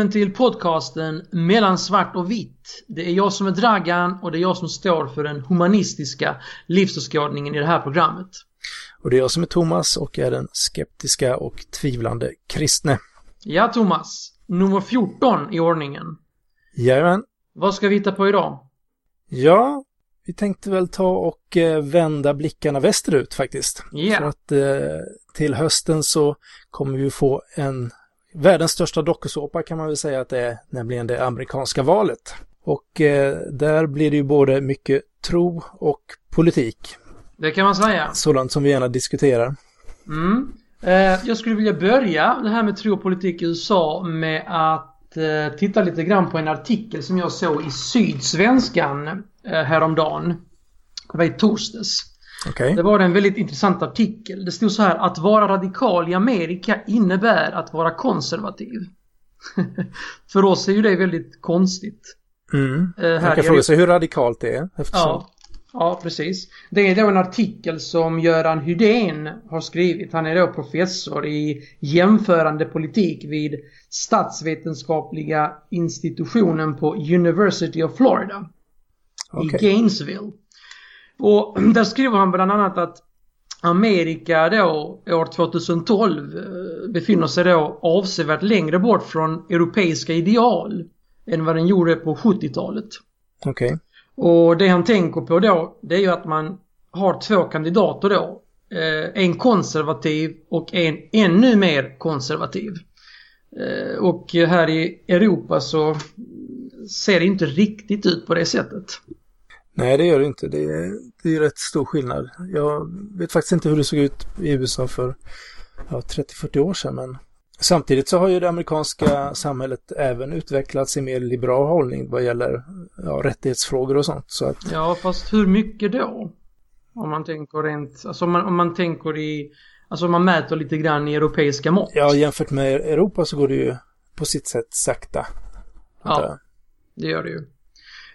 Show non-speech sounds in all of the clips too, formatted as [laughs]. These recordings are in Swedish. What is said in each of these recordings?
Välkommen till podcasten Mellan svart och vitt. Det är jag som är Dragan och det är jag som står för den humanistiska livsåskådningen i det här programmet. Och det är jag som är Thomas och är den skeptiska och tvivlande kristne. Ja, Thomas. Nummer 14 i ordningen. Jajamän. Vad ska vi hitta på idag? Ja, vi tänkte väl ta och eh, vända blickarna västerut faktiskt. Ja. För att eh, till hösten så kommer vi få en världens största dokusåpa kan man väl säga att det är, nämligen det amerikanska valet. Och eh, där blir det ju både mycket tro och politik. Det kan man säga. Sådant som vi gärna diskuterar. Mm. Eh, jag skulle vilja börja det här med tro och politik i USA med att eh, titta lite grann på en artikel som jag såg i Sydsvenskan eh, häromdagen. Det var i torsdags. Okej. Det var en väldigt intressant artikel. Det stod så här att vara radikal i Amerika innebär att vara konservativ. [laughs] För oss är ju det väldigt konstigt. Mm. Eh, här Man i kan fråga sig hur radikalt det är. Eftersom... Ja, ja, precis. Det är då en artikel som Göran Hydén har skrivit. Han är då professor i jämförande politik vid statsvetenskapliga institutionen på University of Florida i Okej. Gainesville. Och [clears throat] där skriver han bland annat att Amerika då år 2012 eh, befinner sig då avsevärt längre bort från europeiska ideal än vad den gjorde på 70-talet. Okej. Och det han tänker på då det är ju att man har två kandidater då. Eh, en konservativ och en ännu mer konservativ. Eh, och här i Europa så ser det inte riktigt ut på det sättet. Nej, det gör det inte. Det är, det är rätt stor skillnad. Jag vet faktiskt inte hur det såg ut i USA för ja, 30-40 år sedan, men samtidigt så har ju det amerikanska samhället även utvecklats i mer liberal hållning vad gäller ja, rättighetsfrågor och sånt. Så att, Ja, fast hur mycket då? Om man tänker rent, alltså om man, om man tänker i, alltså om man mäter lite grann i europeiska mått. ja, jämfört med Europa så går det ju på sitt sätt sakta. Ja, det gör det ju.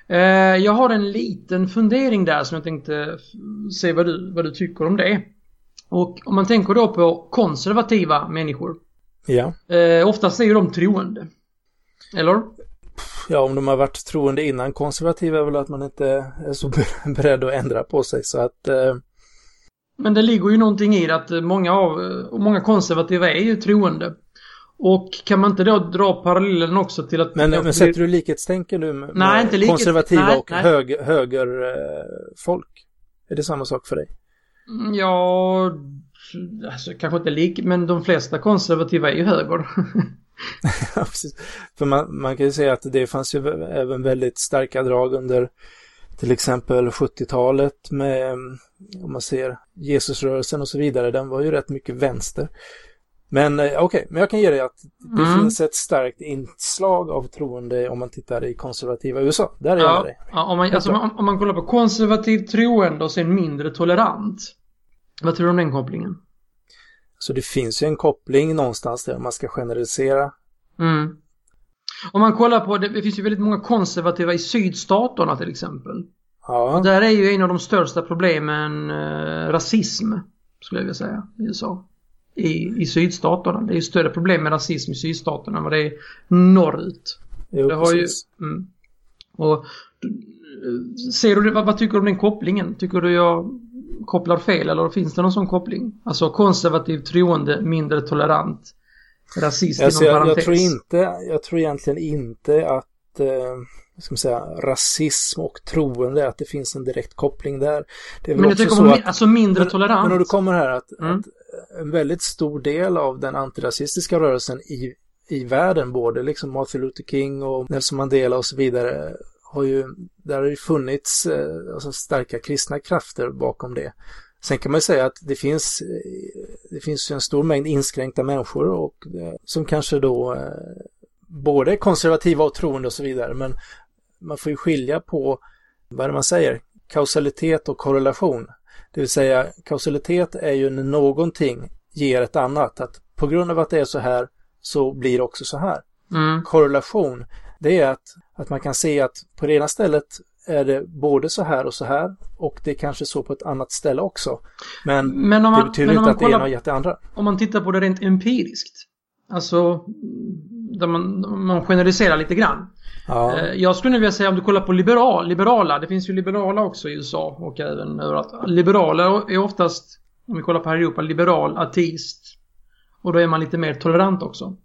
Eh, jag har en liten fundering där som jag tänkte se vad du, vad du tycker om det. Och om man tänker då på konservativa människor. Ja. Eh, oftast är ju de troende. Eller? ja, om de har varit troende innan konservativa är väl att man inte är så [laughs] beredd att ändra på sig. Så att eh, Men det ligger ju någonting i det att många av, många konservativa är ju troende. Och kan man inte då dra parallellen också till att... Men, men sätter du likhetstänker nu med, Nej, inte likhet- konservativa nej, och nej. hög, högerfolk? Är det samma sak för dig? Mm, Ja, alltså kanske inte lik, men de flesta konservativa är ju höger. [laughs] Ja, precis. För man, man kan ju säga att det fanns ju även väldigt starka drag under till exempel 70-talet med, om man ser Jesusrörelsen och så vidare, den var ju rätt mycket vänster. Men eh, okej, men jag kan ge dig att det Mm. finns ett starkt inslag av troende om man tittar i konservativa USA. Där är jag med dig. ja om, man, alltså, om, om man kollar på konservativt troende och sen mindre tolerant. Vad tror du om den kopplingen? Så det finns ju en koppling någonstans där man ska generalisera. Mm. Om man kollar på, det, det finns ju väldigt många konservativa i sydstaterna till exempel. Ja, Där är ju en av de största problemen eh, rasism, skulle jag vilja säga, i USA. I, I sydstaterna. Det är ju större problem med rasism i sydstaterna än vad det är norrut. jo, Det har ju, mm. Och du- ser du vad, vad tycker du om den kopplingen? Tycker du jag kopplar fel eller finns det någon sån koppling? Alltså konservativ troende, mindre tolerant, rasist Alltså, inom jag, jag, parentes. tror inte, jag tror egentligen inte att eh, ska man säga, rasism och troende, att det finns en direkt koppling där. Det är väl Men också så att, alltså mindre men, tolerant. men om du kommer här att, Mm. att en väldigt stor del av den antirasistiska rörelsen i, i världen, både liksom Martin Luther King och Nelson Mandela och så vidare, har ju, där har ju funnits eh, alltså starka kristna krafter bakom det. Sen kan man ju säga att det finns, eh, det finns ju en stor mängd inskränkta människor och, eh, som kanske då både konservativa och troende och så vidare. Men man får ju skilja på, vad är det man säger, kausalitet och korrelation. Det vill säga kausalitet är ju när någonting ger ett annat. Att på grund av att det är så här så blir det också så här. Mm. Korrelation, det är att, att man kan se att på det ena stället är det både så här och så här och det är kanske så på ett annat ställe också. Men, men om man, det betyder men inte att det ena har gett det andra. Om man tittar på det rent empiriskt. Alltså, där man, man generaliserar lite grann. Ja. Eh, jag skulle nu vilja säga om du kollar på liberal, liberala, det finns ju liberala också i USA och även överallt. Liberala är oftast, om vi kollar på här i Europa, liberal, ateist. Och då är man lite mer tolerant också.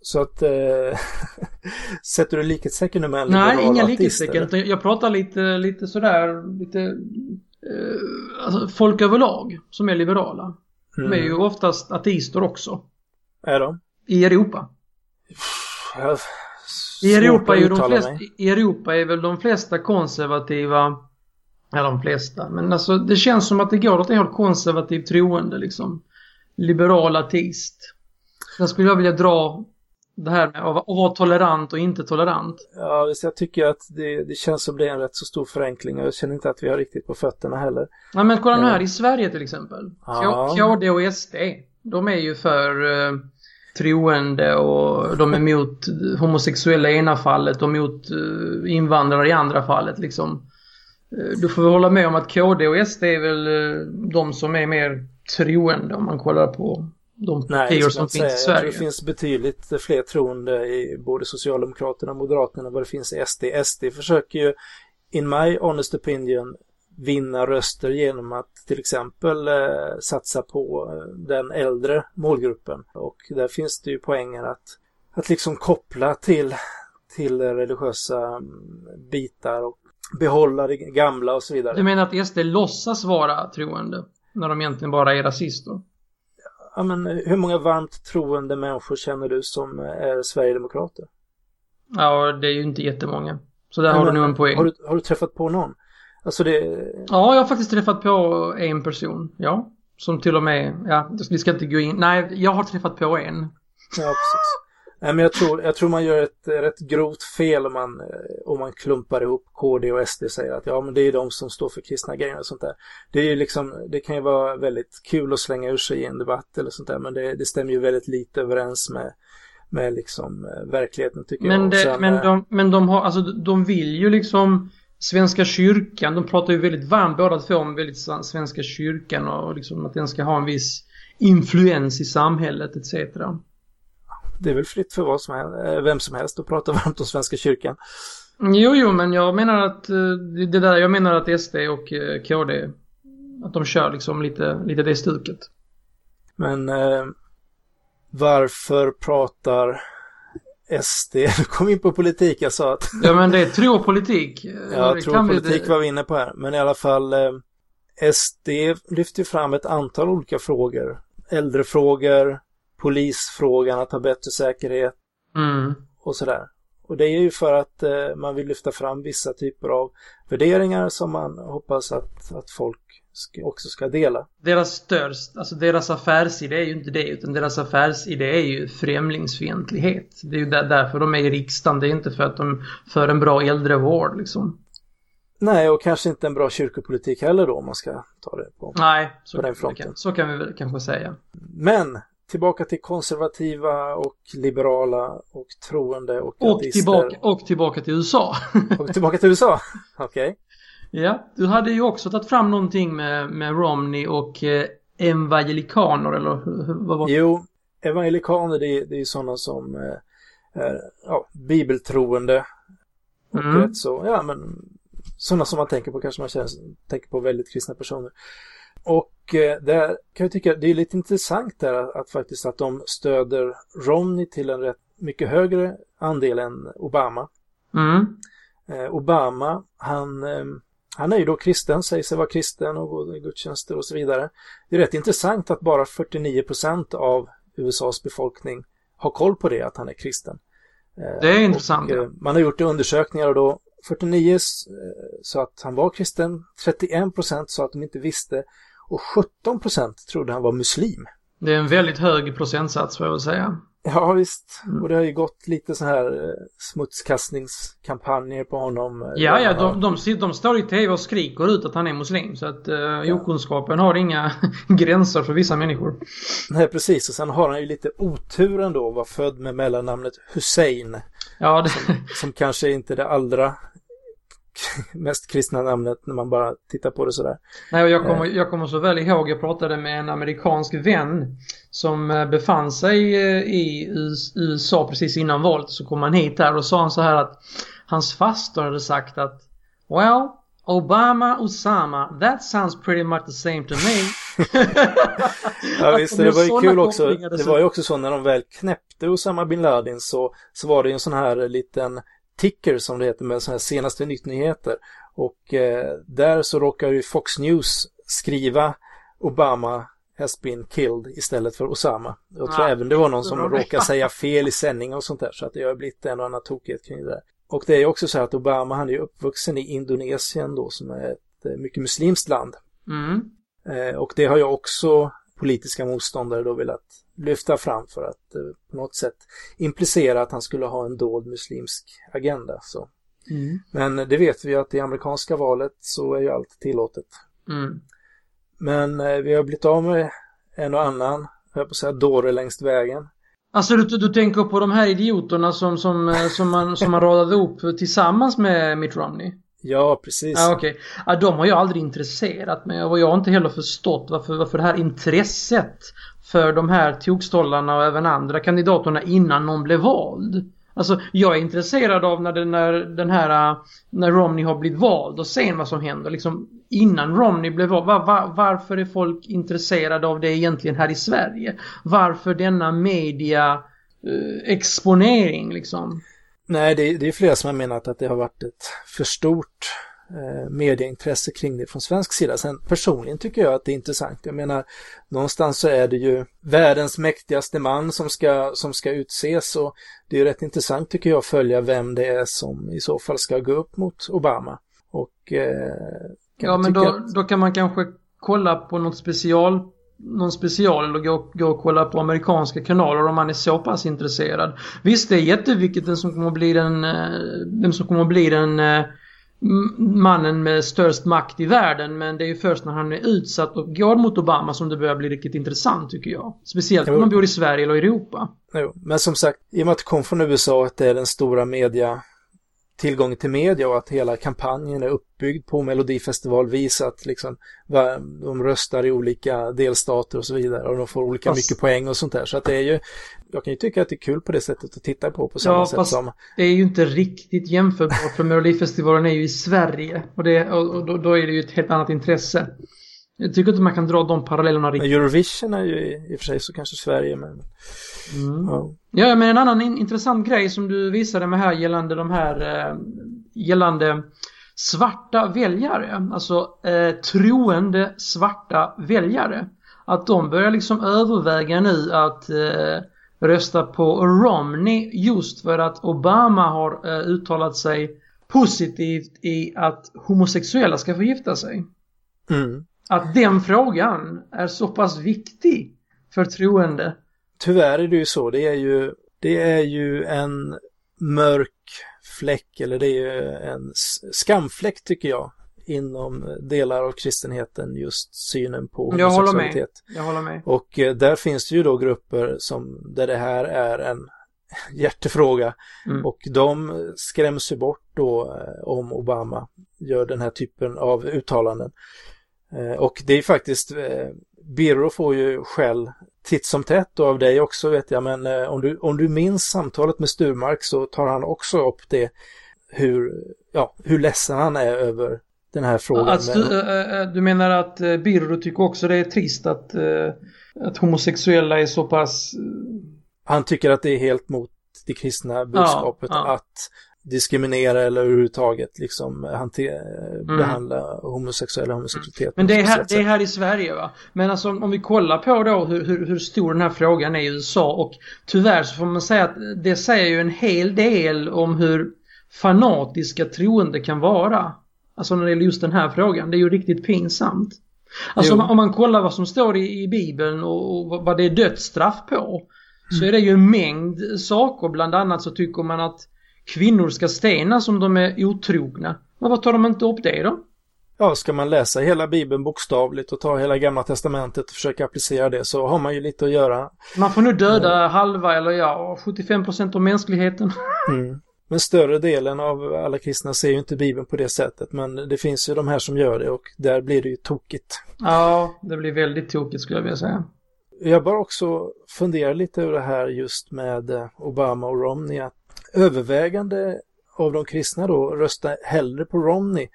Så att äh, [laughs] sätter du likhetstecken med en liberal Nej, inga likhetstecken. Jag pratar lite, lite sådär, lite äh, alltså folk överlag som är liberala. Mm. De är ju oftast ateister också. Är de? I Europa. Jag i Europa, är de flesta, I Europa är väl de flesta konservativa Ja, de flesta. Men alltså det känns som att det går åt det håll konservativt troende liksom. Liberal ateist. Sen skulle jag vilja dra det här med att vara tolerant och inte tolerant. Ja, jag tycker att det, det känns som det är en rätt så stor förenkling och jag känner inte att vi har riktigt på fötterna heller. Nej, men kolla nu här i Sverige till exempel. Ja. KD och SD, de är ju för uh, troende och de är emot homosexuella i ena fallet och mot uh, invandrare i andra fallet liksom. Uh, du får väl hålla med om att KD och SD är väl uh, de som är mer troende om man kollar på de partier som finns i Sverige. Det finns betydligt fler troende i både Socialdemokraterna och Moderaterna än vad det finns i SD. SD försöker ju, in my honest opinion, vinna röster genom att till exempel eh, satsa på eh, den äldre målgruppen. Och där finns det ju poängen att, att liksom koppla till, till religiösa mm, bitar och behålla det gamla och så vidare. Du menar att SD låtsas vara troende när de egentligen bara är rasister? Ja, men hur många varmt troende människor känner du som är Sverigedemokrater? Ja, det är ju inte jättemånga. Så där ja, har du nog en poäng. Har du, har du träffat på någon? Alltså det... Ja, jag har faktiskt träffat på en person. Ja. Som till och med, ja, vi ska inte gå in. Nej, jag har träffat på en. Ja, precis. Nej, men jag tror, jag tror man gör ett rätt grovt fel om man, om man klumpar ihop KD och SD och säger att ja, men det är de som står för kristna grejer och sånt där. Det är ju liksom, det kan ju vara väldigt kul att slänga ur sig i en debatt eller sånt där, men det, det stämmer ju väldigt lite överens med, med liksom eh, verkligheten tycker men jag. Det, sen, men, de, men de har, alltså de vill ju liksom Svenska kyrkan, de pratar ju väldigt varmt båda två om väldigt Svenska kyrkan och liksom att den ska ha en viss influens i samhället etc. Det är väl fritt för vad som helst, eh, vem som helst att prata [laughs] varmt om Svenska kyrkan. Jo, jo, men jag menar att eh, det där, jag menar att SD och eh, KD, att de kör liksom lite, lite det stuket. Men eh, varför pratar SD, du kom in på politik, jag sa att... ja men det är tro och politik. Ja, tro och politik vi... var vi inne på här. Men i alla fall, eh, SD lyfter fram ett antal olika frågor. Äldrefrågor, polisfrågan, att ha bättre säkerhet mm. och sådär. Och det är ju för att eh, man vill lyfta fram vissa typer av värderingar som man hoppas att, att folk också ska dela. Deras störst, alltså deras affärsidé är ju inte det utan deras affärsidé är ju främlingsfientlighet. Det är ju där, därför de är i riksdagen, det är inte för att de för en bra äldrevård liksom. Nej, och kanske inte en bra kyrkopolitik heller då om man ska ta det på, Nej, så, på den fronten. Kan, så kan vi väl kanske säga. Men tillbaka till konservativa och liberala och troende och Och tillbaka, och tillbaka till USA. och tillbaka till USA, [laughs] okej. Okay. Ja, du hade ju också tagit fram någonting med, med Romney och eh, evangelikaner eller vad var det? Jo, evangelikaner det, det är ju sådana som eh, är ja, bibeltroende. Och mm. rätt så, ja men sådana som man tänker på kanske man känner, tänker på väldigt kristna personer. Och eh, där kan jag tycka det är lite intressant där att, att, faktiskt att de stöder Romney till en rätt mycket högre andel än Obama. Mm. Eh, Obama, han eh, han är ju då kristen, säger sig vara kristen och går i gudstjänster och så vidare. Det är rätt intressant att bara 49 procent av USAs befolkning har koll på det, att han är kristen. Det är intressant. Och, ja. Man har gjort undersökningar och då 49 sa att han var kristen, 31 procent sa att de inte visste och 17 procent trodde han var muslim. Det är en väldigt hög procentsats får jag väl säga. Ja visst, mm. och det har ju gått lite så här eh, smutskastningskampanjer på honom. Eh, ja, ja, de, de, de, de står i tv och skriker ut att han är muslim. Så att uh, okunskapen har inga [laughs] gränser för vissa människor. Nej, precis. Och sen har han ju lite otur ändå, var född med mellannamnet Hussein. Ja, det... som, som kanske inte är det allra [laughs] mest kristna namnet när man bara tittar på det sådär. Nej, och jag kommer, eh. jag kommer så väl ihåg, jag pratade med en amerikansk vän som eh, befann sig eh, i USA precis innan valet. Så kom han hit här och sa han så här att hans faster hade sagt att Well, Obama, Osama, that sounds pretty much the same to me. [laughs] ja visst, det var ju kul också. Det var ju också så när de väl knäppte Osama bin Laden så, så var det ju en sån här liten ticker som det heter med sådana här senaste nyheter. Och eh, där så råkar ju Fox News skriva Obama has been killed istället för Osama. Jag tror ja, även det var någon som råkade säga fel i sändning och sånt där så att det har blivit en och annan tokighet kring det där. Och det är också så att Obama han är uppvuxen i Indonesien då som är ett eh, mycket muslimskt land. Mm. Eh, och det har ju också politiska motståndare då velat lyfta fram för att eh, på något sätt implicera att han skulle ha en dold muslimsk agenda. Så. Mm. Men det vet vi att i amerikanska valet så är ju allt tillåtet. Mm. Men eh, vi har blivit av med en och annan, jag på att säga, dåre längs vägen. Alltså du, du tänker på de här idioterna som, som, eh, som, man, som man radade upp tillsammans med Mitt Romney? Ja, precis. Okej. Okay. Ja, de har jag aldrig intresserat mig och jag har inte heller förstått varför, varför det här intresset för de här tokstollarna och även andra kandidaterna innan någon blev vald. Alltså jag är intresserad av när, det, när den här äh, när Romney har blivit vald och sen vad som händer liksom innan Romney blev vald. Var, var, varför är folk intresserade av det egentligen här i Sverige? Varför denna media eh, exponering liksom? Nej, det, det är flera som har menat att det har varit ett för stort medieintresse kring det från svensk sida. Sen personligen tycker jag att det är intressant. Jag menar, någonstans så är det ju världens mäktigaste man som ska, som ska utses och det är rätt intressant tycker jag att följa vem det är som i så fall ska gå upp mot Obama. Och eh, Ja, men då, att... då kan man kanske kolla på något special någon special eller gå, gå och kolla på amerikanska kanaler om man är så pass intresserad. Visst, det är jätteviktigt vem som kommer att bli den, eh, vem som kommer att bli den eh, mannen med störst makt i världen men det är ju först när han är utsatt och går mot Obama som det börjar bli riktigt intressant tycker jag. Speciellt om man bor i Sverige eller Europa. Jo, men som sagt, i och med att det kom från USA att det är den stora media tillgång till media och att hela kampanjen är uppbyggd på Melodifestival visat liksom de röstar i olika delstater och så vidare och de får olika fast, mycket poäng och sånt där. Så att det är ju, jag kan ju tycka att det är kul på det sättet att titta på på samma ja, sätt som... det är ju inte riktigt jämförbart för Melodifestivalen är ju i Sverige och, det, och då, då är det ju ett helt annat intresse. Jag tycker inte man kan dra de parallellerna riktigt. Men Eurovision är ju i, i och för sig så kanske Sverige men... Mm. Ja. ja, men en annan in, intressant grej som du visade mig här gällande de här eh, gällande svarta väljare, alltså eh, troende svarta väljare. Att de börjar liksom överväga nu att eh, rösta på Romney just för att Obama har eh, uttalat sig positivt i att homosexuella ska få gifta sig. Mm att den frågan är så pass viktig för troende. Tyvärr är det ju så. Det är ju, det är ju en mörk fläck eller det är ju en skamfläck tycker jag inom delar av kristenheten just synen på jag homosexualitet. Håller med. Jag håller med. Och eh, där finns det ju då grupper som där det här är en [laughs] hjärtefråga mm. och de skräms ju bort då eh, om Obama gör den här typen av uttalanden. Eh, och det är faktiskt, eh, Birro får ju skäll titt som tätt och av dig också vet jag, men eh, om du, om du minns samtalet med Sturmark så tar han också upp det hur, ja, hur ledsen han är över den här frågan. Alltså, du, du menar att Birro tycker också det är trist att, att homosexuella är så pass... Han tycker att det är helt mot det kristna budskapet ja, ja. att diskriminera eller överhuvudtaget liksom hantera, mm. behandla homosexuella homosexualitet. Men det är, här, det är här i Sverige va? Men alltså om vi kollar på då hur, hur, hur, stor den här frågan är i USA och tyvärr så får man säga att det säger ju en hel del om hur fanatiska troende kan vara. Alltså när det gäller just den här frågan. Det är ju riktigt pinsamt. Alltså om, om, man kollar vad som står i, i Bibeln och, och vad det är dödsstraff på så är det ju en mängd saker. Bland annat så tycker man att kvinnor ska stenas om de är otrogna. Men vad tar de inte upp det då? Ja, ska man läsa hela Bibeln bokstavligt och ta hela Gamla Testamentet och försöka applicera det så har man ju lite att göra. Man får nu döda mm. halva eller ja, 75% av mänskligheten. [laughs] Mm. Men större delen av alla kristna ser ju inte Bibeln på det sättet. Men det finns ju de här som gör det och där blir det ju tokigt. Ja, det blir väldigt tokigt skulle jag vilja säga. Jag bara också fundera lite över det här just med eh, Obama och Romney. Att övervägande av de kristna då röstar hellre på Romney.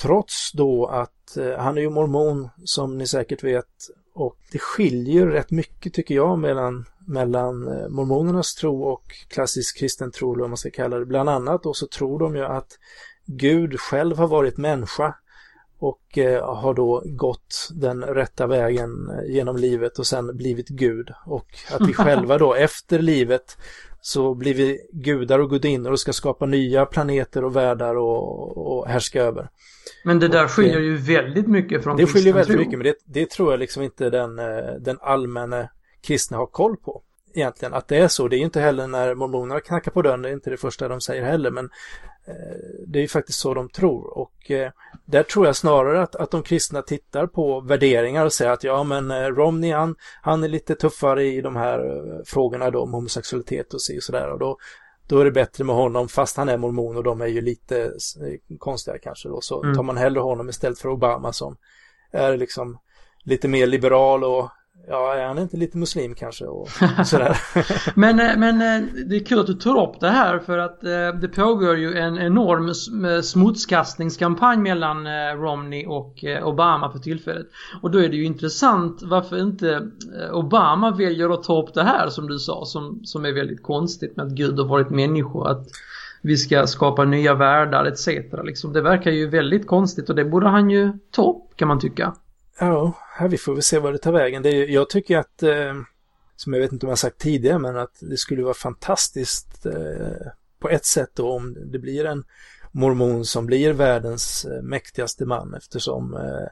Trots då att eh, han är ju mormon som ni säkert vet. Och det skiljer rätt mycket tycker jag mellan mellan eh, mormonernas tro och klassisk kristen tro, eller vad man ska kalla det. Bland annat då så tror de ju att Gud själv har varit människa och eh, har då gått den rätta vägen genom livet och sen blivit Gud. Och att vi [laughs] själva då efter livet så blir vi gudar och gudinnor och ska skapa nya planeter och världar och, och härska över. Men det där skiljer ju väldigt mycket från Det skiljer väldigt tro. mycket men det, det, tror jag liksom inte den, den allmänna kristna har koll på. Egentligen att det är så. Det är inte heller när mormonerna knackar på dörren, det är inte det första de säger heller. Men eh, det är ju faktiskt så de tror. Och eh, där tror jag snarare att, att de kristna tittar på värderingar och säger att ja men eh, Romney han, han är lite tuffare i de här eh, frågorna då om homosexualitet och sådär. Och då, då är det bättre med honom fast han är mormon och de är ju lite eh, konstiga kanske då. Så mm. tar man hellre honom istället för Obama som är liksom lite mer liberal och Ja, är han inte lite muslim kanske och [laughs] sådär. men, eh, men eh, det är kul att du tar upp det här för att eh, det pågår ju en enorm smutskastningskampanj mellan Romney och Obama för tillfället. Och då är det ju intressant varför inte Obama väljer att ta upp det här som du sa som, som är väldigt konstigt med att Gud har varit människa. Att vi ska skapa nya världar etc. Liksom, det verkar ju väldigt konstigt och det borde han ju ta upp kan man tycka. Ja, vi får väl se vad det tar vägen. Det jag tycker att, eh, som jag vet inte om jag sagt tidigare, men att det skulle vara fantastiskt eh, på ett sätt då om det blir en mormon som blir världens eh, mäktigaste man eftersom eh,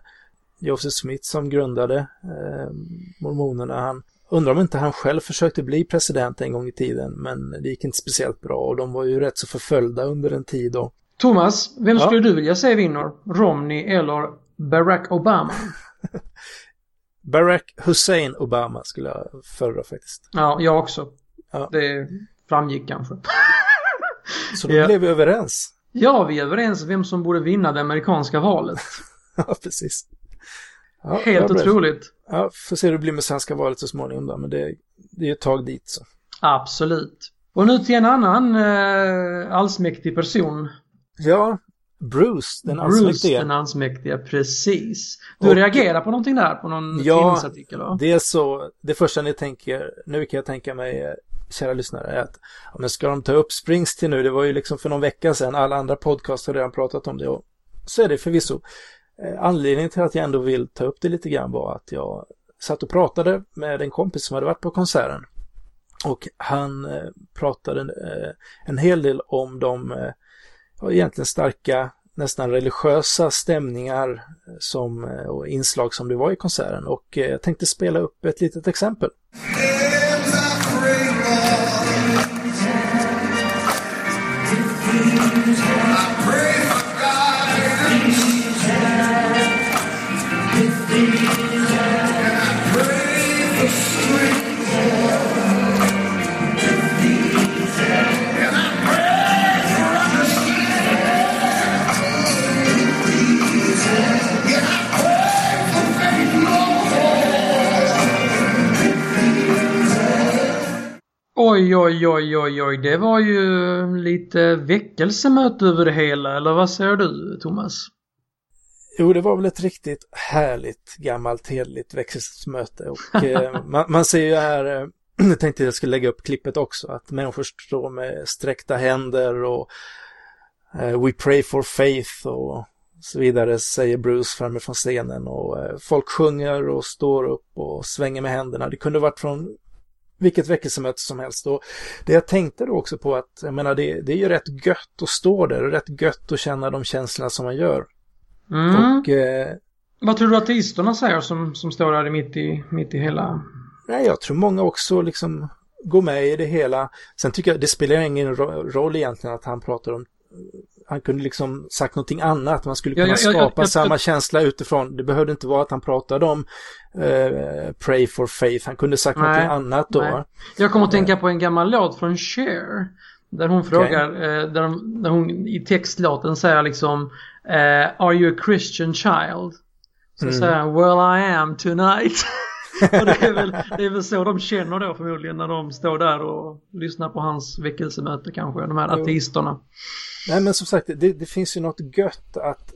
Joseph Smith som grundade eh, mormonerna, han undrar om inte han själv försökte bli president en gång i tiden, men det gick inte speciellt bra och de var ju rätt så förföljda under en tid då. Thomas, vem ja. skulle du vilja se vinner? Romney eller Barack Obama? Barack Hussein Obama skulle jag föredra faktiskt. Ja, jag också. Ja. Det framgick kanske. Så då ja. blev vi överens. Ja, vi är överens vem som borde vinna det amerikanska valet. [laughs] ja, precis. Ja, Helt otroligt. Ja, får se hur det blir med svenska valet så småningom då, men det, det är ett tag dit så. Absolut. Och nu till en annan eh, allsmäktig person. Ja, Bruce, den allsmäktige. Bruce, den allsmäktige, precis. Du och, reagerar på någonting där, på någon ja, tidningsartikel? Ja, det är så. Det första ni tänker, nu kan jag tänka mig, kära lyssnare, är att men ska de ta upp Springsteen nu? Det var ju liksom för någon vecka sedan, alla andra podcast har redan pratat om det och så är det förvisso. Eh, anledningen till att jag ändå vill ta upp det lite grann var att jag satt och pratade med en kompis som hade varit på konserten. Och han eh, pratade eh, en hel del om de har egentligen starka, nästan religiösa stämningar som, eh, och inslag som det var i konserten. Och eh, jag tänkte spela upp ett litet exempel. Oj, oj, oj, oj, oj. Det var ju lite väckelsemöte över det hela, eller vad säger du, Thomas? Jo, det var väl ett riktigt härligt gammalt hederligt väckelsemöte. Och [laughs] eh, man, man, ser ju här, eh, [clears throat] jag tänkte jag skulle lägga upp klippet också, att människor står med sträckta händer och eh, We pray for faith och så vidare, säger Bruce framme från scenen och eh, folk sjunger och står upp och svänger med händerna. Det kunde varit från vilket väckelsemöte som helst. Och det jag tänkte då också på att, jag menar det, det är ju rätt gött att stå där och rätt gött att känna de känslorna som man gör. Mm. Och, eh, Vad tror du ateisterna säger som, som står där mitt i, mitt i hela? Nej, jag tror många också liksom gå med i det hela. Sen tycker jag det spelar ingen roll egentligen att han pratar om han kunde liksom sagt någonting annat. Man skulle kunna ja, ja, skapa samma känsla utifrån. Det behövde inte vara att han pratade om eh, Pray for Faith. Han kunde sagt nej, någonting annat då. Nej. Jag kommer att tänka på en gammal låt från Cher. Där hon frågar, okay. eh, där, de, där, hon i textlåten säger liksom eh, Are you a Christian child? Så mm. säger han Well I am tonight. [laughs] och det är, väl, det är väl så de känner då förmodligen när de står där och lyssnar på hans väckelsemöte kanske, de här ateisterna. Nej men som sagt, det, det finns ju något gött att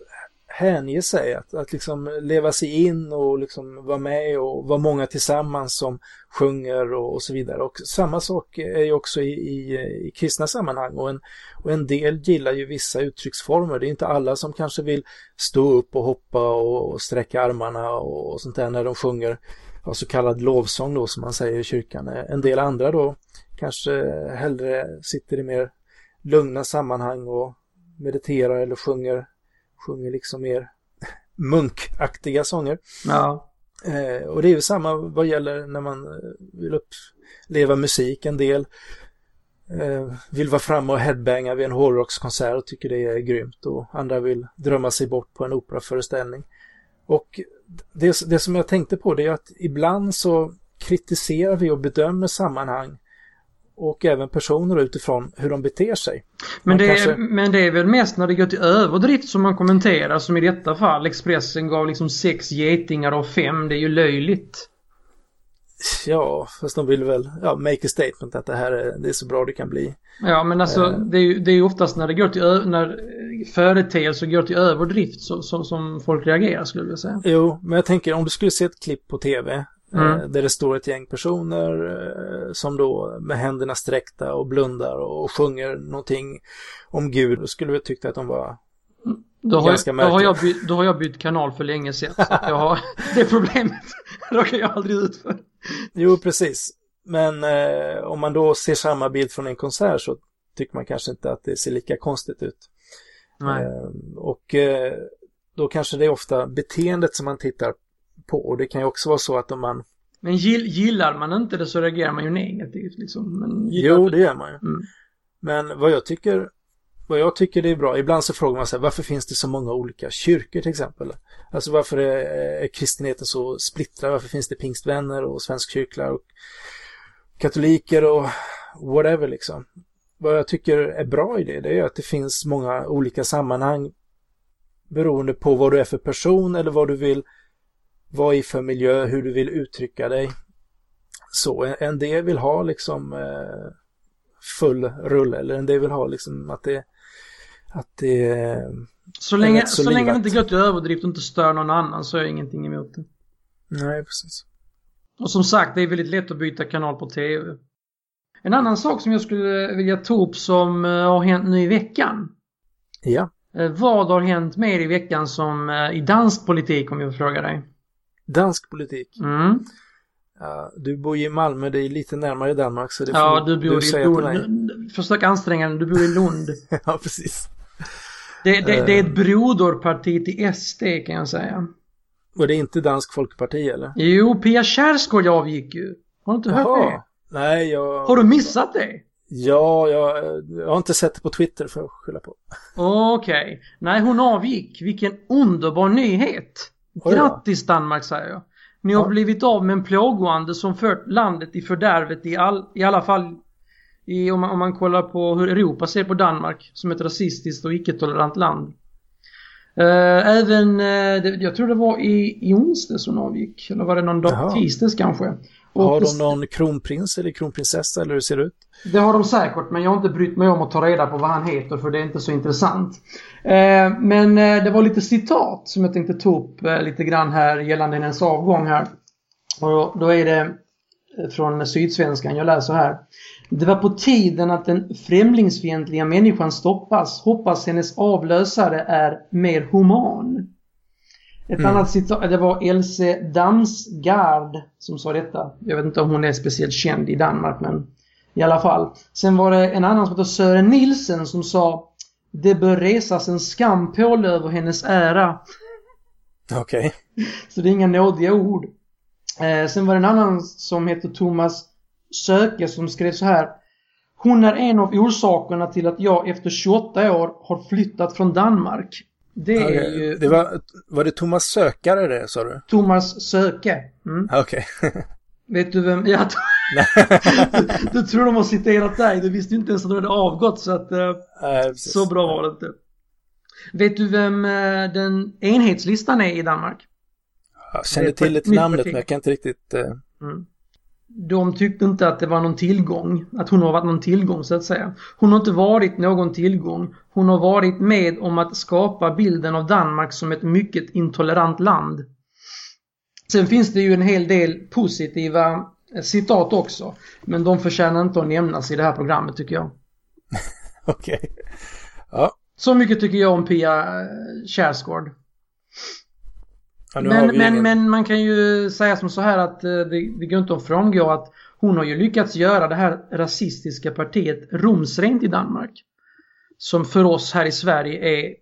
hänge sig, att, att liksom leva sig in och liksom vara med och vara många tillsammans som sjunger och, och så vidare. Och samma sak är ju också i, i, i kristna sammanhang och en, och en del gillar ju vissa uttrycksformer. Det är inte alla som kanske vill stå upp och hoppa och, och sträcka armarna och, och sånt där när de sjunger ja, så kallad lovsång då som man säger i kyrkan. En del andra då kanske hellre sitter i mer lugna sammanhang och mediterar eller sjunger, sjunger liksom mer [laughs] munkaktiga sånger. Ja. Eh, och det är ju samma vad gäller när man eh, vill uppleva musik. En del eh, vill vara framme och headbanga vid en hårdrockskonsert och tycker det är grymt och andra vill drömma sig bort på en operaföreställning. Och det, det som jag tänkte på det är att ibland så kritiserar vi och bedömer sammanhang och även personer utifrån hur de beter sig. Men det, kanske... är, men det är väl mest när det går till överdrift som man kommenterar som i detta fall Expressen gav liksom sex getingar av fem. Det är ju löjligt. Ja, fast de vill väl ja, make a statement att det här är, det är så bra det kan bli. Ja, men alltså uh, det är ju det är oftast när det går till när företeelser går till överdrift så, så, som folk reagerar skulle jag säga. Jo, men jag tänker om du skulle se ett klipp på tv Mm. Eh, där det står ett gäng personer eh, som då med händerna sträckta och blundar och sjunger någonting om Gud. Då skulle vi tycka att de var då har, jag, då, har jag bytt, då har jag bytt kanal för länge sedan. Så jag har, [laughs] det problemet [laughs] råkar jag aldrig ut för. Jo, precis. Men eh, om man då ser samma bild från en konsert så tycker man kanske inte att det ser lika konstigt ut. Eh, och eh, då kanske det är ofta beteendet som man tittar på. Och det kan ju också vara så att om man men gillar man inte det så reagerar man ju negativt liksom. Men jo, det gör man ju. Mm. Men vad jag tycker vad jag tycker det är bra, ibland så frågar man sig varför finns det så många olika kyrkor till exempel? Alltså varför är, är kristenheten så splittrad? Varför finns det pingstvänner och svenskkyrklar och katoliker och whatever liksom? Vad jag tycker är bra i det, det är att det finns många olika sammanhang beroende på vad du är för person eller vad du vill vad i för miljö, hur du vill uttrycka dig. Så en del vill ha liksom eh, full rulle eller en del vill ha liksom att det att det så länge, så, så länge det inte går till överdrift och inte stör någon annan så är jag ingenting emot det. Nej, precis. Och som sagt, det är väldigt lätt att byta kanal på TV. En annan sak som jag skulle vilja ta upp som eh, har hänt nu i veckan. Ja. Eh, vad har hänt mer i veckan som i dansk politik om jag frågar dig? Dansk politik. Mm. Du bor ju i Malmö, det är lite närmare Danmark så det får Ja, du bor du i Lund. Försök anstränga dig, du bor i Lund. [laughs] ja, precis. Det, det, det, är ett eh. broderparti till SD kan jag säga. Och det är inte Dansk Folkparti eller? Jo, Pia Kjaersgaard avgick ju. Har du inte hört det? Nej, jag... Har du missat det? Ja, jag, jag har inte sett det på Twitter för att skylla på. Okej. Okay. Nej, hon avgick. Vilken underbar nyhet. Grattis Danmark säger jag. Ni har ja. blivit av med en plågoande som fört landet i fördärvet i, all, i alla fall i, om, man, om man kollar på hur Europa ser på Danmark som ett rasistiskt och icke-tolerant land. Uh, även, uh, det, jag tror det var i, i onsdags hon avgick. Eller var det någon dag tisdags kanske. Och har de någon kronprins eller kronprinsessa eller hur ser det ut? Det har de säkert men jag har inte brytt mig om att ta reda på vad han heter för det är inte så intressant. Eh, men eh, det var lite citat som jag tänkte ta upp eh, lite grann här gällande hennes avgång här. Och då är det från Sydsvenskan, jag läser här. Det var på tiden att den främlingsfientliga människan stoppas. Hoppas hennes avlösare är mer human. Ett mm. annat citat, det var Else Damsgaard som sa detta. Jag vet inte om hon är speciellt känd i Danmark men i alla fall. Sen var det en annan som heter Sören Nilsen som sa Det bör resas en skampål över hennes ära. Okej. Okay. Så det är inga nådiga ord. Eh, sen var det en annan som heter Thomas Söke som skrev så här. Hon är en av orsakerna till att jag efter 28 år har flyttat från Danmark. Det är Okej, ju det var, var det Thomas Sökare det, sa du? Thomas Söke. Mm. Okej. [laughs] Vet du vem? Ja, du, [laughs] du tror de har citerat dig. Du visste ju inte ens att du hade avgått så att precis. så bra var det inte. Vet du vem eh, den enhetslistan är i Danmark? Jag känner till nytt namnet parti. men jag kan inte riktigt... Eh, Mm. De tyckte inte att det var någon tillgång, att hon har varit någon tillgång så att säga. Hon har inte varit någon tillgång. Hon har varit med om att skapa bilden av Danmark som ett mycket intolerant land. Sen finns det ju en hel del positiva eh, citat också. Men de förtjänar inte att nämnas i det här programmet tycker jag. [laughs] Okej. Ja, Så mycket tycker jag om Pia eh, Kjaersgaard. ja, Men, men, ingen... men man kan ju säga som så här att eh, det, det går inte att frångå att hon har ju lyckats göra det här rasistiska partiet rumsrent i Danmark. Som för oss här i Sverige är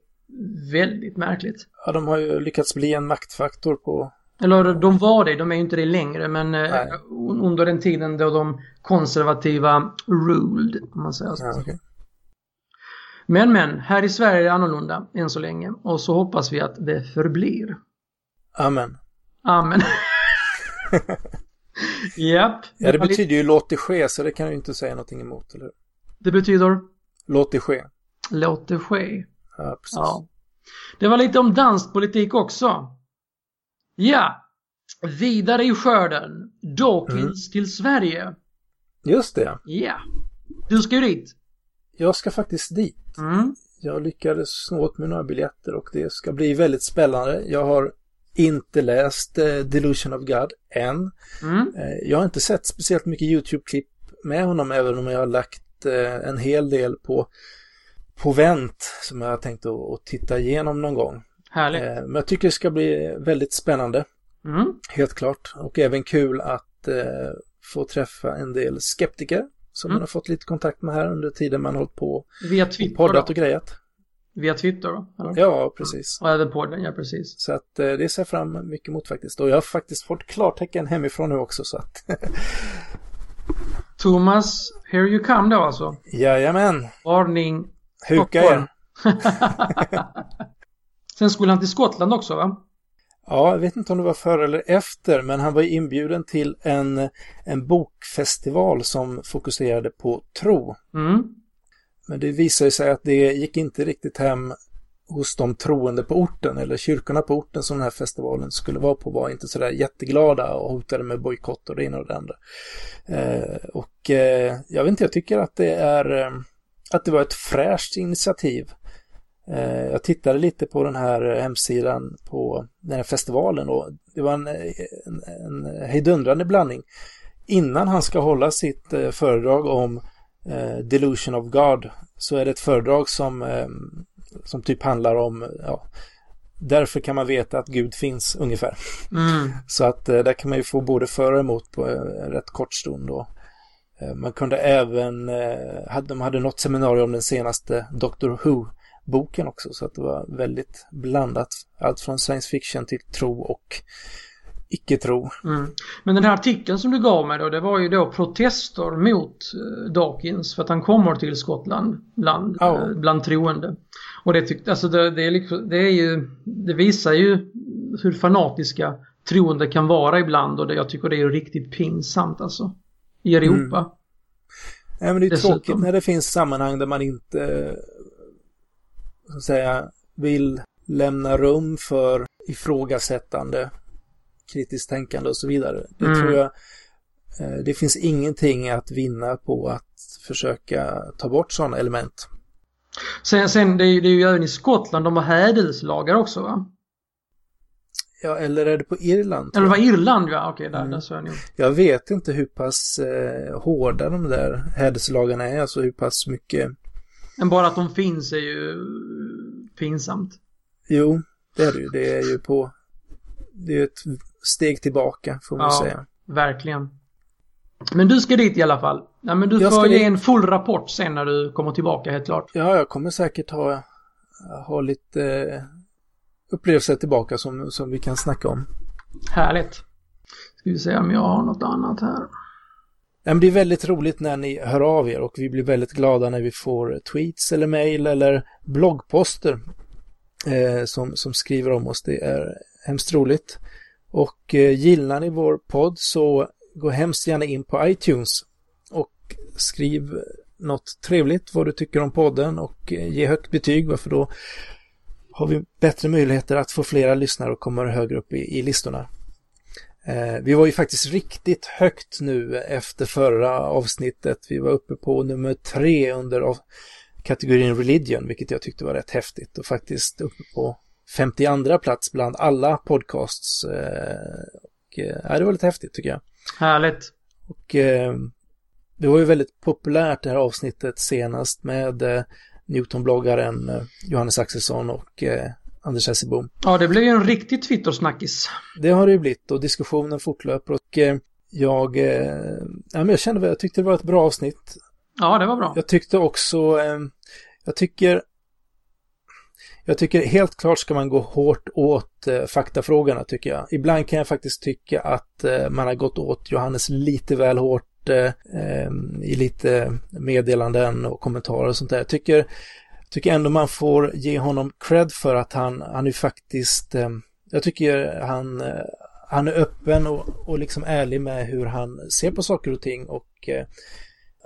väldigt märkligt. Ja, de har ju lyckats bli en maktfaktor på... Eller de var det, de är ju inte det längre men eh, Nej. un- under den tiden då de konservativa ruled, om man säger så. Ja, okej. Men men, här i Sverige är det annorlunda än så länge och så hoppas vi att det förblir. Amen. Amen. [laughs] Japp. Ja, det betyder ju låt det ske, så det kan du inte säga någonting emot, eller? Det betyder Låt det ske. låt det ske. Ja, precis. Ja. Det var lite om danspolitik också. Ja. Vidare i skörden. Dawkins Mm. till Sverige. Just det. Ja. Du ska ju dit. Jag ska faktiskt dit. Mm. Jag lyckades snå åt mig några biljetter och det ska bli väldigt spännande. Jag har inte läst eh, Delusion of God än. Mm. Eh, jag har inte sett speciellt mycket YouTube-klipp med honom även om jag har lagt eh, en hel del på, på vänt som jag har tänkt att, att titta igenom någon gång. Härligt. Eh, men jag tycker det ska bli väldigt spännande, Mm. helt klart. Och även kul att eh, få träffa en del skeptiker som Mm. man har fått lite kontakt med här under tiden man hållit på Via och Twitter poddat då? och grejat. Via Twitter då? Eller? Ja, precis. Och även podden, ja precis. Så att eh, det ser jag fram mycket emot faktiskt. Och jag har faktiskt fått klartecken hemifrån nu också så att [laughs] Thomas, here you come då alltså. jajamän, Varning. huka er. [laughs] [laughs] Sen skulle han till Skottland också va? Ja, jag vet inte om det var före eller efter, men han var inbjuden till en, en bokfestival som fokuserade på tro. Mm. Men det visade sig att det gick inte riktigt hem hos de troende på orten, eller kyrkorna på orten som den här festivalen skulle vara på var inte sådär jätteglada och hotade med bojkott och det ena och det andra. Eh, och eh, jag vet inte, jag tycker att det är eh, att det var ett fräscht initiativ. Eh, jag tittade lite på den här hemsidan på den här festivalen och det var en, en, en hejdundrande blandning. Innan han ska hålla sitt eh, föredrag om eh, Delusion of God så är det ett föredrag som, eh, som typ handlar om ja, därför kan man veta att Gud finns ungefär. Mm. [laughs] Så att där kan man ju få både för och emot på en rätt kort stund då. Man kunde även, de hade något seminarium om den senaste Doctor Who-boken också så att det var väldigt blandat. Allt från science fiction till tro och icke-tro. Mm. Men den här artikeln som du gav mig då, det var ju då protester mot eh, Dawkins för att han kommer till Skottland bland, Ja. eh, bland troende. Och det tyckte, alltså det, det, är liksom, det är ju, det visar ju hur fanatiska troende kan vara ibland och det, jag tycker det är riktigt pinsamt alltså. I Europa. Nej, men det är Dessutom. tråkigt när det finns sammanhang där man inte så att säga, vill lämna rum för ifrågasättande, kritiskt tänkande och så vidare. Det Mm. tror jag eh, det finns ingenting att vinna på att försöka ta bort sådana element. Sen, sen det, är, ju- det är ju även i Skottland, de har hädelslagar också va? Ja, eller är det på Irland? Eller tror var? Irland ja, okej där, Mm. där så jag nog. jag vet inte hur pass eh, hårda de där hädelslagarna är, alltså hur pass mycket Men bara att de finns är ju pinsamt. Jo, det är det ju. Det är ju på... Det är ett steg tillbaka, får man Ja. säga. Verkligen. Men du ska dit i alla fall. Ja, men du Jag får ge dit. en full rapport sen när du kommer tillbaka helt klart. Ja, jag kommer säkert ha, ha lite eh, upplevelser tillbaka som, som vi kan snacka om. Härligt. Ska vi se om jag har något annat här det är väldigt roligt när ni hör av er och vi blir väldigt glada när vi får tweets eller mail eller bloggposter eh, som, som skriver om oss. Det är hemskt roligt. Och eh, gillar ni vår podd så gå hemskt gärna in på iTunes och skriv något trevligt vad du tycker om podden och eh, ge högt betyg varför då har vi bättre möjligheter att få flera lyssnare och komma högre upp i, i listorna. Eh, vi var ju faktiskt riktigt högt nu efter förra avsnittet. Vi var uppe på nummer tre under kategorin Religion, vilket jag tyckte var rätt häftigt och faktiskt uppe på 52 plats bland alla podcasts. Eh, och, eh, det var lite häftigt tycker jag. Härligt. Och det var ju väldigt populärt det här avsnittet senast med Newton-bloggaren Johannes Axelsson och Anders Hessebom. Ja, det blev ju en riktig Twitter-snackis. Det har det ju blivit och diskussionen fortlöper och eh, jag, eh, ja, men jag kände jag tyckte det var ett bra avsnitt. Ja, det var bra. Jag tyckte också, eh, jag tycker jag tycker helt klart ska man gå hårt åt eh, faktafrågorna tycker jag. Ibland kan jag faktiskt tycka att eh, man har gått åt Johannes lite väl hårt eh, i lite meddelanden och kommentarer och sånt där. Jag tycker, tycker ändå man får ge honom cred för att han, han är faktiskt, eh, jag tycker han, eh, han är öppen och, och liksom ärlig med hur han ser på saker och ting och eh,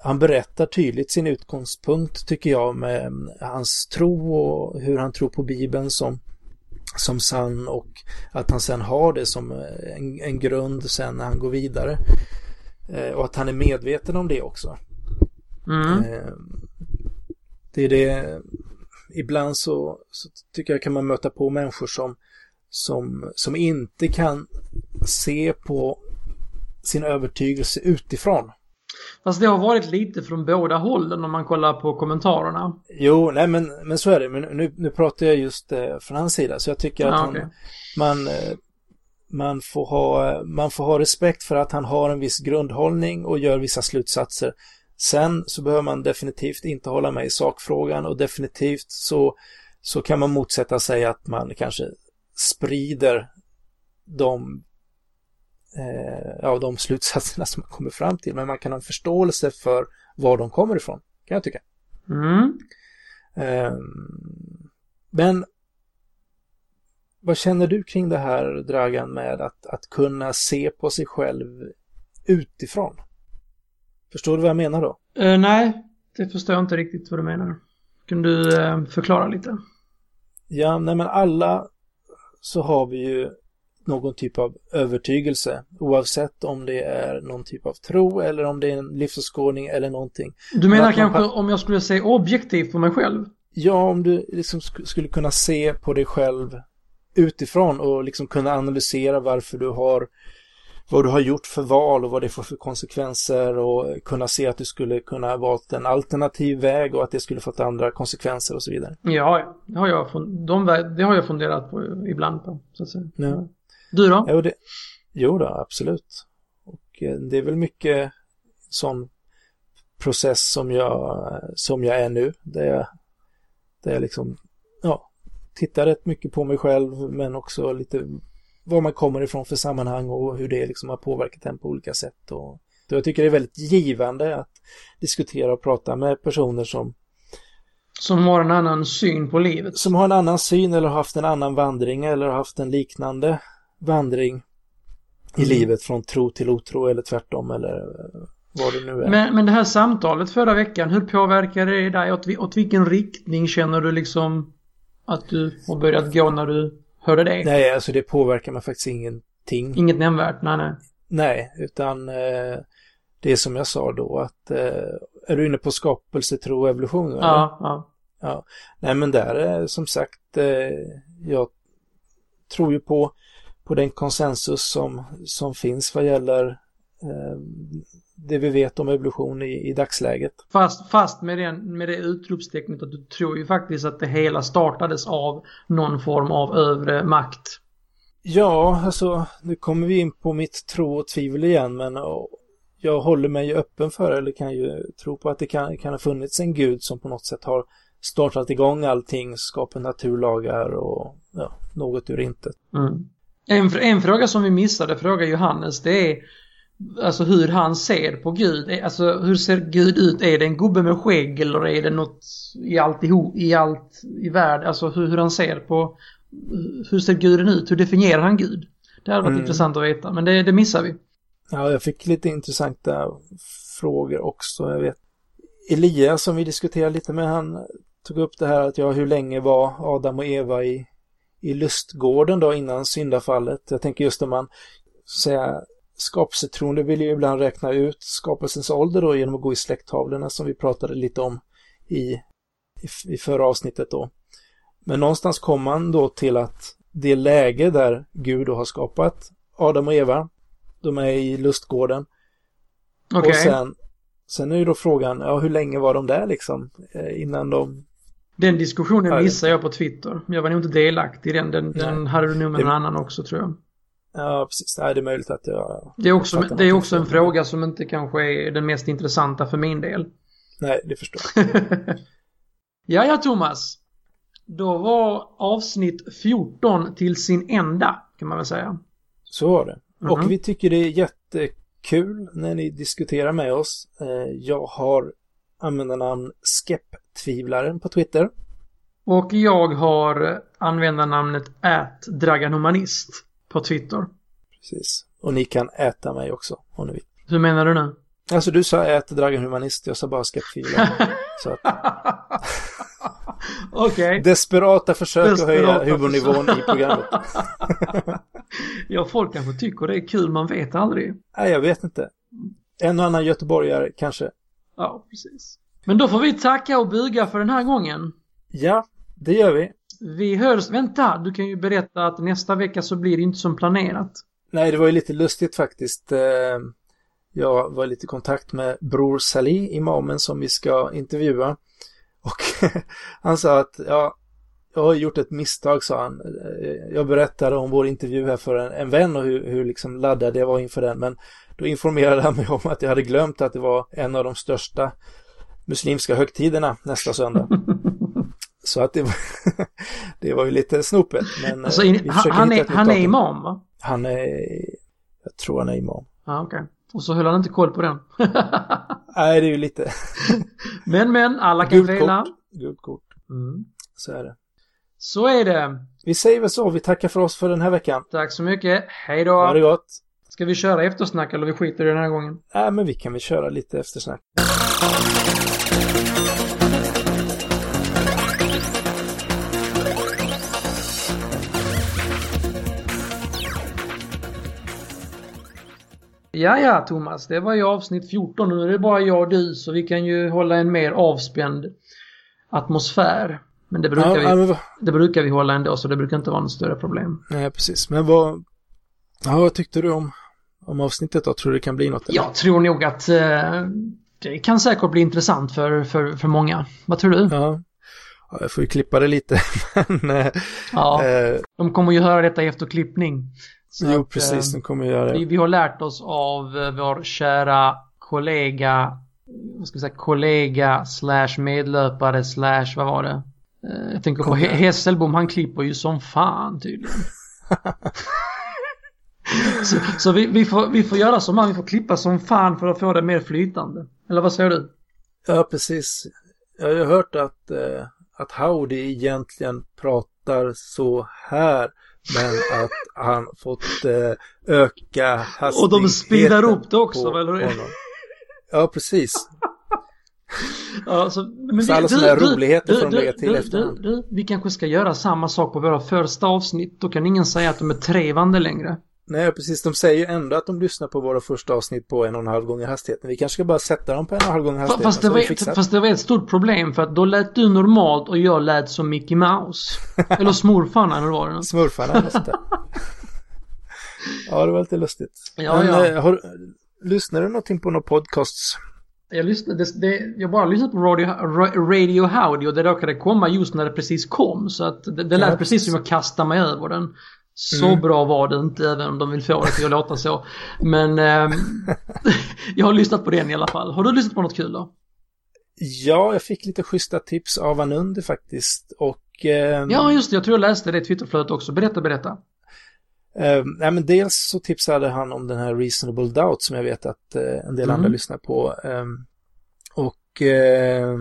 han berättar tydligt sin utgångspunkt tycker jag med hans tro och hur han tror på Bibeln som, som sann och att han sen har det som en, en grund sen när han går vidare. Eh, och att han är medveten om det också. Mm. Eh, det är det, ibland så, så, tycker jag kan man möta på människor som, som, som inte kan se på sin övertygelse utifrån. Fast det har varit lite från båda hållen om man kollar på kommentarerna. Jo, nej men, men så är det. Men nu, nu pratar jag just eh, från hans sida. Så jag tycker att ah, han, man, eh, man, får ha, man får ha respekt för att han har en viss grundhållning och gör vissa slutsatser. Sen så behöver man definitivt inte hålla med i sakfrågan och definitivt så, så kan man motsätta sig att man kanske sprider de eh, ja, de slutsatserna som man kommer fram till. Men man kan ha en förståelse för var de kommer ifrån, kan jag tycka. Mm. Eh, men vad känner du kring det här, Dragan, med att, att kunna se på sig själv utifrån? Förstår du vad jag menar då? Uh, nej, det förstår jag inte riktigt vad du menar. Kan du uh, förklara lite? Ja, nej men alla så har vi ju någon typ av övertygelse oavsett om det är någon typ av tro eller om det är en livsåskådning eller någonting. Du menar kanske man... om jag skulle säga objektivt på mig själv? Ja, om du liksom skulle kunna se på dig själv utifrån och liksom kunna analysera varför du har vad du har gjort för val och vad det får för konsekvenser och kunna se att du skulle kunna valt en alternativ väg och att det skulle fått andra konsekvenser och så vidare. Ja, det har jag, de, det har jag funderat på ibland på. Så att säga. Ja. Du då? Jo, det, jo då, absolut. Och eh, det är väl mycket sån process som jag, som jag är nu. Där jag, där jag liksom, ja, tittar rätt mycket på mig själv men också lite var man kommer ifrån för sammanhang och hur det liksom har påverkat en på olika sätt. Och, jag tycker det är väldigt givande att diskutera och prata med personer som som har en annan syn på livet. Som har en annan syn eller har haft en annan vandring eller har haft en liknande vandring i mm. livet från tro till otro eller tvärtom eller eh, vad det nu är. Men, men det här samtalet förra veckan, hur påverkade det dig? Åt, åt vilken riktning känner du liksom att du har börjat gå när du hörde det? Nej, alltså det påverkar mig faktiskt ingenting. Inget nämnvärt? Nej, nej. Nej, utan eh, det är som jag sa då att eh, är du inne på skapelse, tro och evolution? Eller? Ja, ja. Ja, nej men där är som sagt, eh, jag tror ju på på den konsensus som, som finns vad gäller eh, det vi vet om evolution i, i dagsläget. Fast, fast med, den, med det utropstecknet att du tror ju faktiskt att det hela startades av någon form av övre makt. Ja, alltså nu kommer vi in på mitt tro och tvivel igen men jag håller mig öppen för eller kan ju tro på att det kan, kan ha funnits en gud som på något sätt har startat igång allting, skapat naturlagar och ja, något ur intet. Mm. En, en fråga som vi missade, fråga Johannes, det är Alltså hur han ser på Gud. Alltså hur ser Gud ut? Är det en gubbe med skägg eller är det något i alltihop, i allt i världen? Alltså hur, hur han ser på hur ser guden ut? Hur definierar han Gud? Det hade varit mm. intressant att veta, men det, det missar vi. Ja, jag fick lite intressanta frågor också. Jag vet Elias som vi diskuterade lite med, han tog upp det här att ja, hur länge var Adam och Eva i, i lustgården då innan syndafallet? Jag tänker just om man säga skapelsetroende vill ju ibland räkna ut skapelsens ålder då genom att gå i släkttavlorna som vi pratade lite om i, i, i förra avsnittet då. Men någonstans kommer man då till att det läge där Gud då har skapat Adam och Eva, de är i lustgården. Okay. Och sen, sen är ju då frågan, ja hur länge var de där liksom eh, innan de den diskussionen missade jag på Twitter. Jag var nog inte delaktig i den. Den, den hade du nog med det... någon annan också tror jag. Ja, precis. Nej, det är möjligt att jag... Det är också, det är också en fråga som inte kanske är den mest intressanta för min del. Nej, det förstår jag. [laughs] ja, ja, Thomas. Då var avsnitt 14 till sin ända, kan man väl säga. Så var det. Mm -hmm. Och mhm. vi tycker det är jättekul när ni diskuterar med oss. Eh, jag har användarnamn Skepp-tvivlaren på Twitter. Och jag har användarnamnet @draganhumanist på Twitter. Precis. Och ni kan äta mig också om ni vill. Hur menar du nu? Alltså du sa ät Draganhumanist, jag sa bara [laughs] att... [laughs] Okej. Okay. Desperata försök Desperata att höja humornivån i programmet. [laughs] ja, folk kanske tycker det är kul, man vet aldrig. Nej, jag vet inte. En och annan göteborgare kanske. Ja, precis. Men då får vi tacka och buga för den här gången. Ja, det gör vi. Vi hörs, vänta, du kan ju berätta att nästa vecka så blir det inte som planerat. Nej, det var ju lite lustigt faktiskt. Eh, jag var lite i kontakt med Bror Salih, imamen som vi ska intervjua. Och [laughs] han sa att, ja, jag har gjort ett misstag, sa han. Eh, jag berättade om vår intervju här för en, en vän och hur, hur liksom laddad jag var inför den. Men då informerade han mig om att jag hade glömt att det var en av de största muslimska högtiderna nästa söndag. [laughs] Så att det var, [laughs] det var ju lite snopet. Men alltså, in, han, är, han är imam va? Han är, jag tror han är imam. Okej. Okay. Och så höll han inte koll på den. [laughs] Nej, det är ju lite. [laughs] men, men, alla kan fela. Gult kort. Mm. Så är det. Så är det. Vi säger väl så. Vi tackar för oss för den här veckan. Tack så mycket. Hej då. Ha det gott. Ska vi köra eftersnack eller vi skiter i den här gången? Nej, men vi kan väl köra lite eftersnack. Ja, ja Thomas, det var ju avsnitt 14 och nu är det bara jag och du så vi kan ju hålla en mer avspänd atmosfär. Men det brukar, ja, vi, det brukar vi hålla ändå så det brukar inte vara något större problem. Nej, precis. Men vad, ja, vad tyckte du om, om avsnittet då? Tror du det kan bli något? Eller? Jag tror nog att eh, det kan säkert bli intressant för, för, för många. Vad tror du? Ja. ja jag får ju klippa det lite. [laughs] men, eh, ja, eh, de kommer ju höra detta efter klippning. Så jo, att, precis, de kommer göra det. Vi, vi, har lärt oss av eh, vår kära kollega, vad ska vi säga, kollega slash medlöpare slash, vad var det? Eh, jag tänker på Hesselbom, han klipper ju som fan tydligen. [laughs] så, så vi, vi, får, vi får göra som han, vi får klippa som fan för att få det mer flytande. Eller vad säger du? Ja, precis. Jag har ju hört att, eh, att Howdy egentligen pratar så här. Men att han fått eh, öka hastigheten Och de speedar upp det också, eller hur? [laughs] Ja, precis. ja, så, men så alla sådana här roligheter får de lägga till du, efterhand. Du, du, vi kanske ska göra samma sak på våra första avsnitt. Då kan ingen säga att de är trevande längre. Nej, precis. De säger ju ändå att de lyssnar på våra första avsnitt på en och en halv gånger hastigheten. Vi kanske ska bara sätta dem på en och en halv gånger hastigheten. Fast det, var, fast det var ett stort problem för att då lät du normalt och jag lät som Mickey Mouse. [laughs] eller smurfarna eller vad det Smurfarna, just det. [laughs] ja, det var lite lustigt. Ja, Men, ja. Eh, har, lyssnar du någonting på några podcasts? Jag, lyssnade, det, det, jag bara lyssnade på Radio, Radio Howdy och det råkade komma just när det precis kom. Så att det, det lät ja, precis som jag kastade mig över den. Så mm. bra var det inte även om de vill få det till att låta så. Men eh, [laughs] jag har lyssnat på den i alla fall. Har du lyssnat på något kul då? Ja, jag fick lite schyssta tips av Anundi faktiskt. Och, eh, ja, just det. Jag tror jag läste det i Twitterflödet också. Berätta, berätta. Eh, nej, men dels så tipsade han om den här Reasonable Doubt som jag vet att eh, en del Mm. andra lyssnar på. Eh, och eh,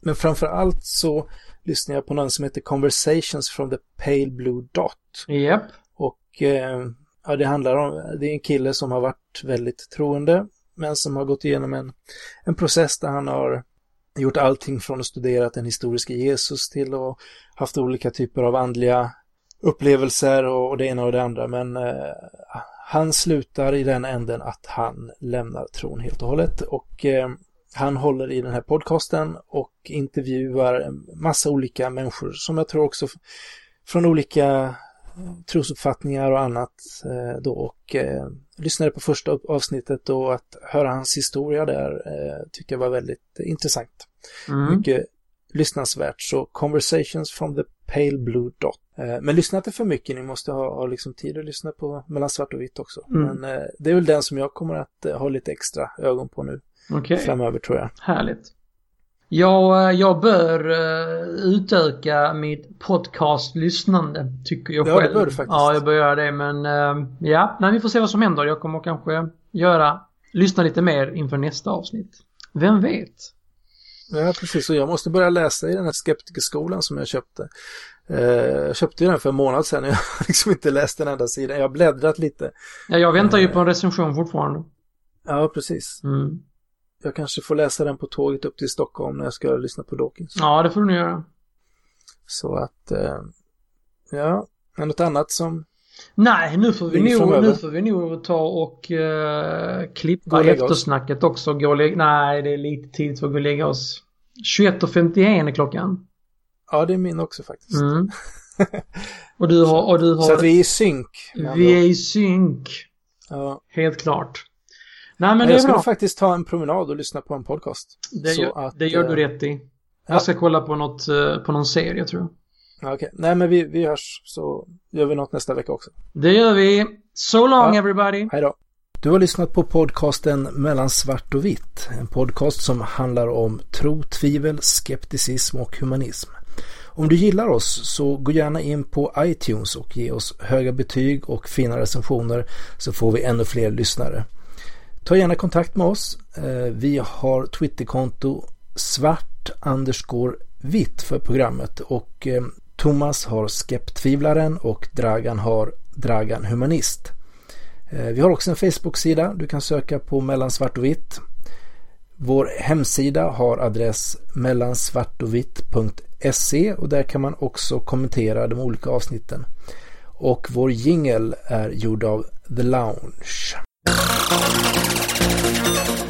men framför allt så lyssnade jag på någon som heter Conversations from the Pale Blue Dot. Japp. Och eh, ja, det handlar om, det är en kille som har varit väldigt troende men som har gått igenom en, en process där han har gjort allting från att studera den historiska Jesus till att haft olika typer av andliga upplevelser och, och det ena och det andra. Men eh, han slutar i den änden att han lämnar tron helt och hållet och eh, han håller i den här podcasten och intervjuar en massa olika människor som jag tror också från olika trosuppfattningar och annat eh, då och eh, lyssnade på första avsnittet och att höra hans historia där eh, tycker jag var väldigt intressant. Mm. Mycket lyssnansvärt. Så Conversations from the Pale Blue Dot. Men lyssna inte för mycket, ni måste ha, ha liksom tid att lyssna på mellan svart och vitt också. Mm. Men det är väl den som jag kommer att ha lite extra ögon på nu Okej. framöver tror jag. Härligt. Jag, eh, jag bör eh, utöka mitt podcast-lyssnande, tycker jag Ja, det själv. bör du faktiskt. Ja, jag bör göra det, men eh, ja, nej, vi får se vad som händer. Jag kommer kanske göra, lyssna lite mer inför nästa avsnitt. Vem vet? Ja, precis. Och jag måste börja läsa i den här skeptikerskolan som jag köpte. Jag köpte ju den för en månad sedan och jag har [laughs] liksom inte läst den enda sidan. Jag har bläddrat lite. Ja, jag väntar ju på en recension fortfarande. Ja, precis. Mm. Jag kanske får läsa den på tåget upp till Stockholm när jag ska lyssna på Dawkins. Ja, det får du nog göra. Så att, eh, ja, men något annat som Nej, nu får vi, nog, nu får vi nog ta och uh, klippa lägga oss. eftersnacket också. Gå lägga, nej, det är lite tidigt för att gå och lägga oss. 21.51 är klockan. Ja, det är min också faktiskt. Mm. [laughs] Och du har... Och du har Så att vi är i synk. vi är i synk. Ja. Helt klart. Nej men jag ska faktiskt ta en promenad och lyssna på en podcast. Det gör, att, det gör eh, du rätt i. ja. Jag ska kolla på något, eh, på någon serie tror jag. Ja, Okej, nej men vi, vi hörs så gör vi något nästa vecka också. Det gör vi. So long Ja. everybody. Hej då. Du har lyssnat på podcasten Mellan svart och vitt. En podcast som handlar om tro, tvivel, skepticism och humanism. Om du gillar oss så gå gärna in på iTunes och ge oss höga betyg och fina recensioner så får vi ännu fler lyssnare. Ta gärna kontakt med oss. Eh, vi har Twitterkonto svart underscore vitt för programmet och eh, Thomas har Skeptvivlaren och Dragan har Dragan Humanist. Eh, vi har också en Facebook-sida. Du kan söka på mellan svart och vitt. Vår hemsida har adress mellansvartovitt.se och där kan man också kommentera de olika avsnitten. Och vår jingle är gjord av The Lounge. Thank you.